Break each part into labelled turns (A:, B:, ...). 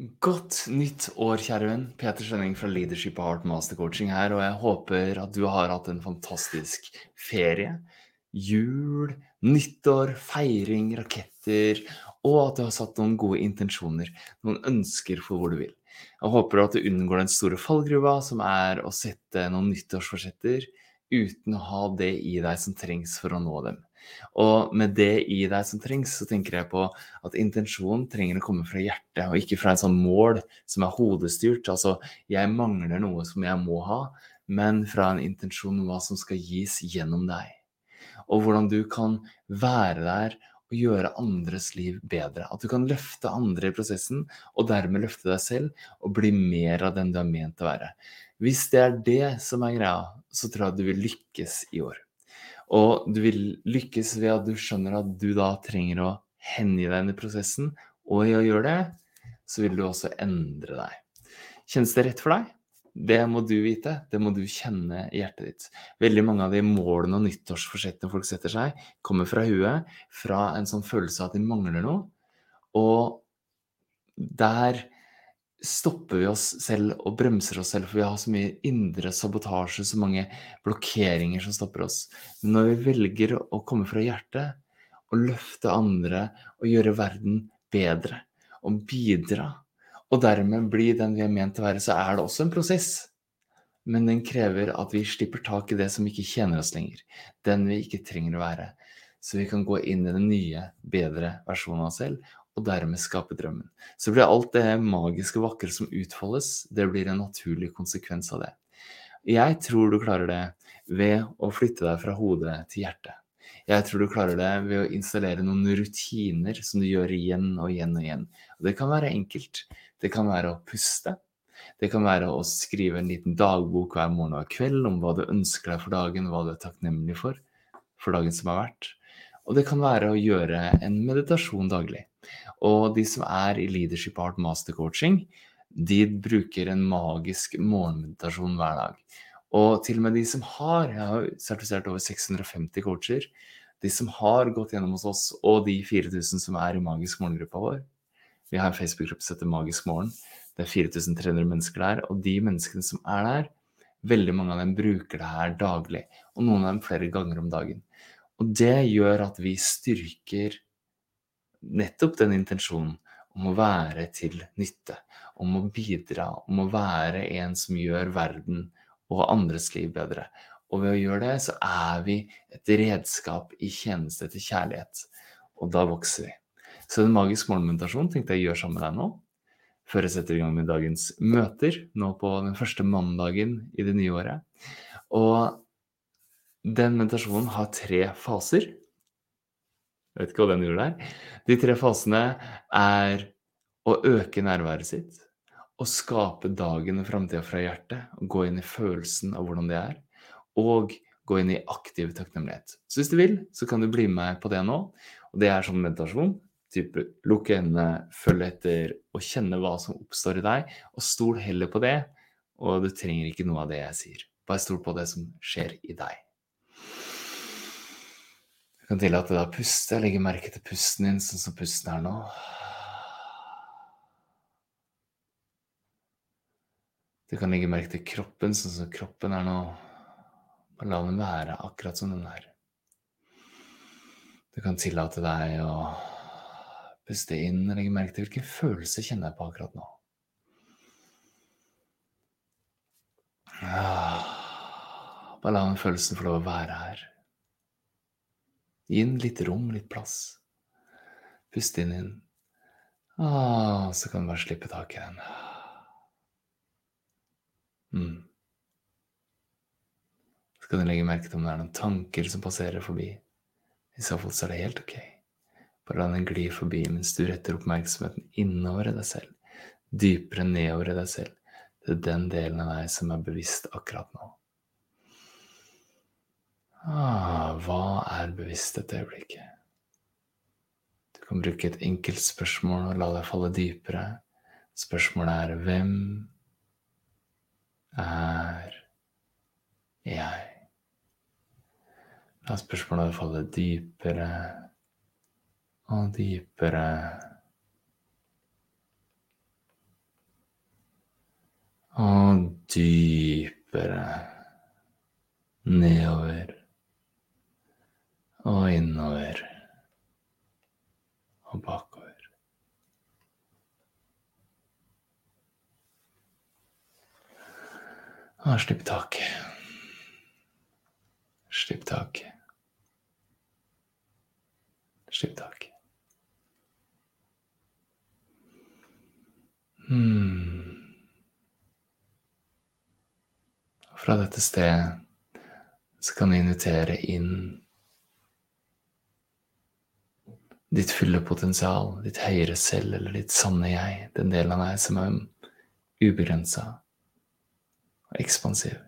A: Godt nytt år, kjære venn. Peter Svenning fra Leadership og Heart Master Coaching her, og jeg håper at du har hatt en fantastisk ferie. Jul, nyttår, feiring, raketter, og at du har satt noen gode intensjoner, noen ønsker for hvor du vil. Jeg håper at du unngår den store fallgruva som er å sette noen nyttårsforsetter uten å ha det i deg som trengs for å nå dem. Og med det i deg som trengs, så tenker jeg på at intensjonen trenger å komme fra hjertet, og ikke fra en sånn mål som er hodestyrt. Altså, jeg mangler noe som jeg må ha, men fra en intensjon om hva som skal gis gjennom deg. Og hvordan du kan være der og gjøre andres liv bedre. At du kan løfte andre i prosessen, og dermed løfte deg selv og bli mer av den du er ment å være. Hvis det er det som er greia, så tror jeg du vil lykkes i år. Og du vil lykkes ved at du skjønner at du da trenger å hengi deg inn i prosessen, og i å gjøre det, så vil du også endre deg. Kjennes det rett for deg? Det må du vite, det må du kjenne i hjertet ditt. Veldig mange av de målene og nyttårsforsettene folk setter seg, kommer fra huet, fra en sånn følelse av at de mangler noe. Og der stopper vi oss selv og bremser oss selv, for vi har så mye indre sabotasje, så mange blokkeringer som stopper oss. Men når vi velger å komme fra hjertet og løfte andre og gjøre verden bedre og bidra, og dermed bli den vi er ment til å være, så er det også en prosess. Men den krever at vi slipper tak i det som ikke tjener oss lenger, den vi ikke trenger å være, så vi kan gå inn i den nye, bedre versjonen av oss selv og dermed skape drømmen. Så blir alt det magiske og vakre som utfoldes, det blir en naturlig konsekvens av det. Jeg tror du klarer det ved å flytte deg fra hodet til hjertet. Jeg tror du klarer det ved å installere noen rutiner som du gjør igjen og igjen og igjen. Og det kan være enkelt. Det kan være å puste. Det kan være å skrive en liten dagbok hver morgen og kveld om hva du ønsker deg for dagen, hva du er takknemlig for for dagen som har vært. Og det kan være å gjøre en meditasjon daglig. Og de som er i Leadership Art Master Coaching, de bruker en magisk morgenmeditasjon hver dag. Og til og med de som har, jeg har sertifisert over 650 coacher, de som har gått gjennom hos oss, og de 4000 som er i Magisk morgengruppa vår Vi har en Facebook-gruppe som heter Magisk morgen. Det er 4300 mennesker der, og de menneskene som er der, veldig mange av dem bruker det her daglig, og noen av dem flere ganger om dagen. Og det gjør at vi styrker nettopp den intensjonen om å være til nytte, om å bidra, om å være en som gjør verden og andres liv bedre. Og ved å gjøre det, så er vi et redskap i tjeneste til kjærlighet. Og da vokser vi. Så en magisk morgenmeditasjon tenkte jeg å gjøre sammen med deg nå. Før jeg setter i gang med dagens møter, nå på den første mandagen i det nye året. Og den meditasjonen har tre faser. Jeg vet ikke hva den gjorde der. De tre fasene er å øke nærværet sitt, å skape dagen og framtida fra hjertet, og gå inn i følelsen av hvordan det er, og gå inn i aktiv takknemlighet. Så hvis du vil, så kan du bli med på det nå. Og det er sånn meditasjon. Type lukke øynene, følge etter og kjenne hva som oppstår i deg, og stol heller på det. Og du trenger ikke noe av det jeg sier. Bare stol på det som skjer i deg Du kan tillate deg å puste. Legge merke til pusten din sånn som pusten er nå. Du kan legge merke til kroppen sånn som kroppen er nå. Bare la den være akkurat som den er. Du kan tillate deg å puste inn og legge merke til hvilken følelse kjenner jeg på akkurat nå. Bare la den følelsen få lov å være her. Gi den litt rom, litt plass. Pust inn inn. Ah, så kan du bare slippe tak i den. Mm. Så kan du legge merke til om det er noen tanker som passerer forbi. I så fall så er det helt ok. Bare la den gli forbi mens du retter oppmerksomheten innover i deg selv, dypere nedover i deg selv, til den delen av deg som er bevisst akkurat nå. Ah, hva er bevisst dette øyeblikket? Du kan bruke et enkelt spørsmål og la deg falle dypere. Spørsmålet er hvem er jeg? La spørsmålet falle dypere og dypere. Og dypere nedover og innover og bakover. Og slipp taket. Slipp taket. Slipp taket. Hmm. Fra dette stedet så kan du invitere inn ditt fulle potensial, ditt høyere selv eller ditt sanne jeg, den delen av deg som er ubegrensa og ekspansiv.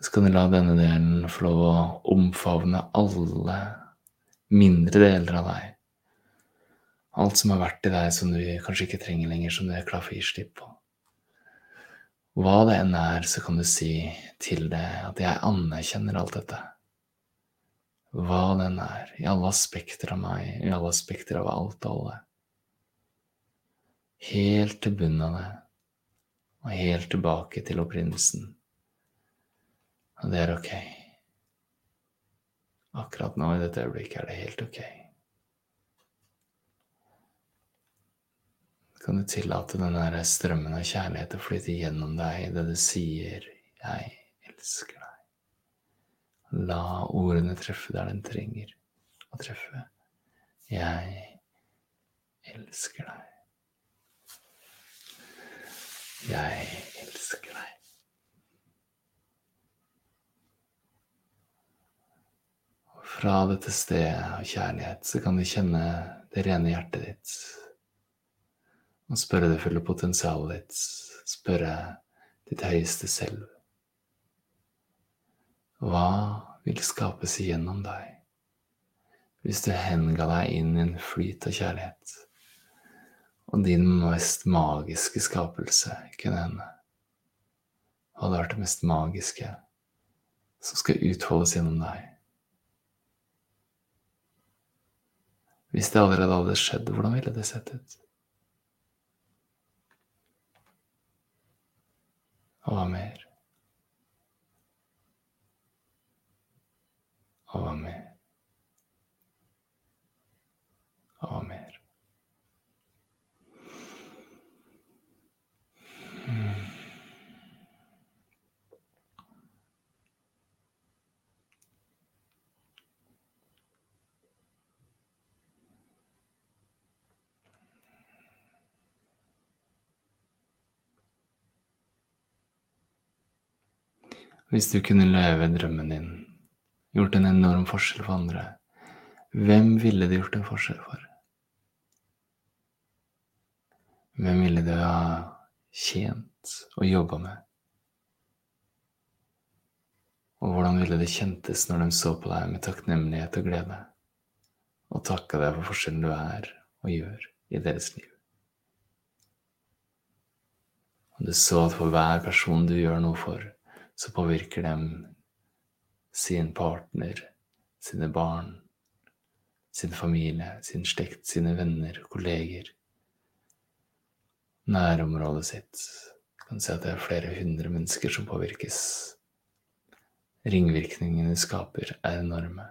A: Så kan du la denne delen få lov å omfavne alle mindre deler av deg Alt som har vært i deg som du kanskje ikke trenger lenger, som du er klar for å gi slipp på. Hva det enn er, så kan du si til det at jeg anerkjenner alt dette. Hva det enn er, i alle aspekter av meg, i alle aspekter av alt og alle. Helt til bunnen av det, og helt tilbake til opprinnelsen. Og det er ok. Akkurat nå, i dette øyeblikket, er det helt ok. Kan du tillate den der strømmen av kjærlighet å flyte gjennom deg idet du sier 'jeg elsker deg'. La ordene treffe der den trenger å treffe. Jeg elsker deg. Jeg elsker deg. Og fra dette stedet av kjærlighet så kan du kjenne det rene hjertet ditt og spørre det fulle potensialet ditt, spørre ditt høyeste selv. Hva vil skapes igjennom deg hvis du henga deg inn i en flyt av kjærlighet, og din mest magiske skapelse kunne hende? Hva hadde vært det mest magiske som skal utfoldes gjennom deg? Hvis det allerede hadde skjedd, hvordan ville det sett ut? Og mer? Og mer? Og hva mer? Hmm. Hvis du kunne leve drømmen din, gjort en enorm forskjell for andre, hvem ville du gjort en forskjell for? Hvem ville du ha tjent og jobba med? Og hvordan ville det kjentes når de så på deg med takknemlighet og glede, og takka deg for forskjellen du er og gjør i deres liv? Og du så at for hver person du gjør noe for, så påvirker dem sin partner, sine barn, sin familie, sin slekt, sine venner, kolleger, nærområdet sitt. Du kan se at det er flere hundre mennesker som påvirkes. Ringvirkningene skaper, er enorme.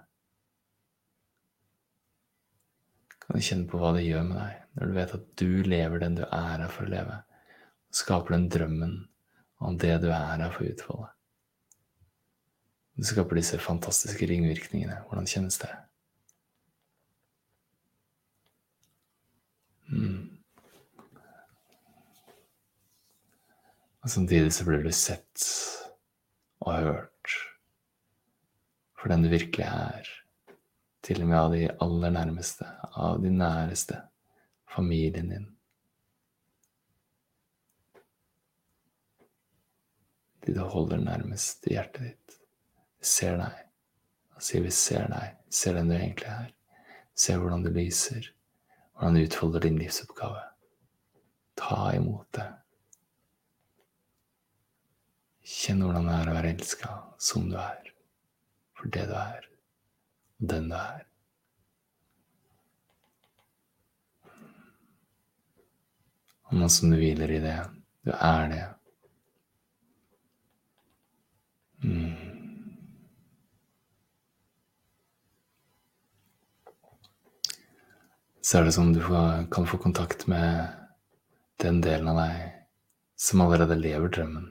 A: Kan du kjenne på hva det gjør med deg når du vet at du lever den du er her for å leve, skaper den drømmen om det du er her for å utfolde? Det skaper disse fantastiske ringvirkningene. Hvordan kjennes det? Mm. Og samtidig så blir du sett og hørt for den du virkelig er, til og med av de aller nærmeste, av de næreste, familien din. De du holder nærmest i hjertet ditt ser deg. Han sier vi ser deg, ser den du egentlig er. Ser hvordan du lyser, hvordan du utfolder din livsoppgave. Ta imot det. Kjenn hvordan det er å være elska som du er, for det du er, og den du er. Og nå som du hviler i det, Du er det. Så er det som du kan få kontakt med den delen av deg som allerede lever drømmen.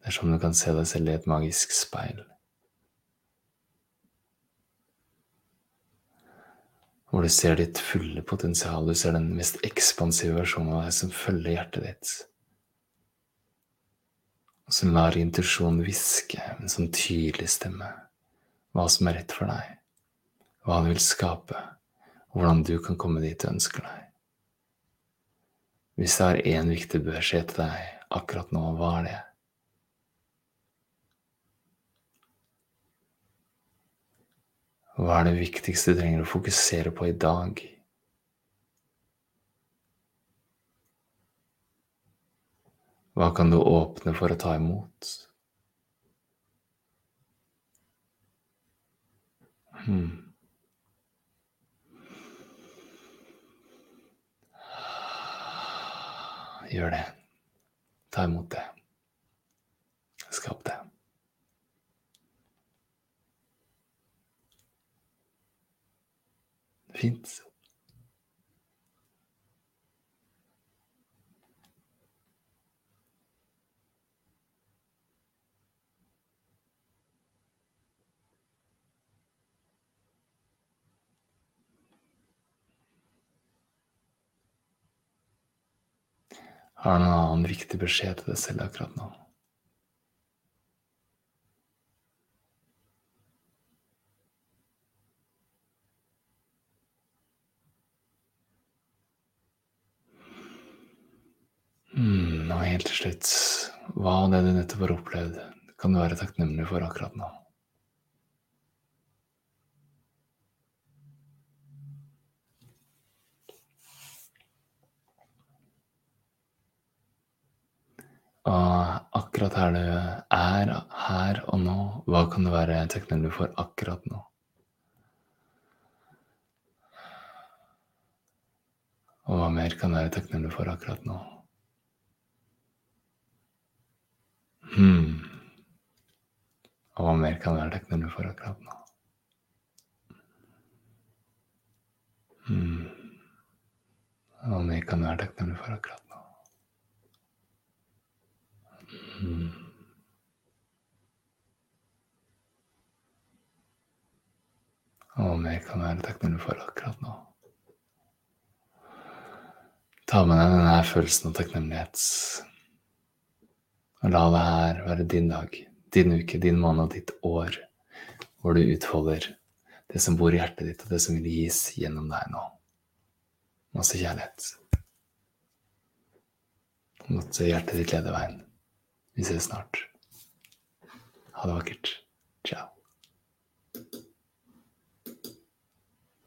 A: Det er som du kan se deg selv i et magisk speil. Hvor du ser ditt fulle potensial, du ser den mest ekspansive versjonen av deg som følger hjertet ditt. Og som lar intuisjonen hviske med en sånn tydelig stemme hva som er rett for deg, hva du vil skape, og hvordan du kan komme dit du ønsker deg. Hvis det er én viktig beskjed til deg akkurat nå, hva er det? Hva er det viktigste du trenger å fokusere på i dag? Hva kan du åpne for å ta imot? Hmm. Gjør det. Ta imot det. Skap det. Fint. Har du noen annen viktig beskjed til deg selv akkurat nå? Mm, og helt til slutt, hva det du nettopp har opplevd, kan du være takknemlig for akkurat nå? Og akkurat her du er, her og nå, hva kan du være takknemlig for akkurat nå? Og hva mer kan det være takknemlig for akkurat nå? Hmm. Og hva mer kan det være takknemlig for akkurat nå? Hmm. Og hva mer kan du være takknemlig for akkurat nå? Mm. Mer kan jeg være takknemlig for akkurat nå. Ta med deg denne følelsen av takknemlighet. Og la det her være din dag, din uke, din måned og ditt år, hvor du utfolder det som bor i hjertet ditt, og det som vil gis gjennom deg nå. Masse kjærlighet. Måtte hjertet ditt lede veien. Vi ses snart. Ha det vakkert. Ciao.